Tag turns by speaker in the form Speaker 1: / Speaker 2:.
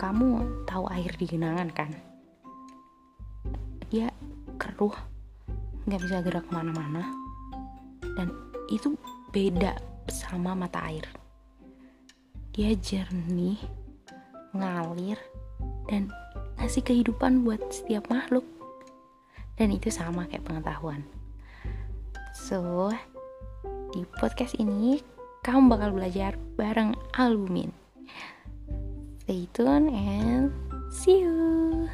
Speaker 1: kamu tahu air di genangan kan? Dia keruh nggak bisa gerak ke mana-mana. Dan itu beda sama mata air. Dia jernih ngalir dan ngasih kehidupan buat setiap makhluk. Dan itu sama kayak pengetahuan. So di podcast ini kamu bakal belajar bareng Alumin Stay tuned and see you.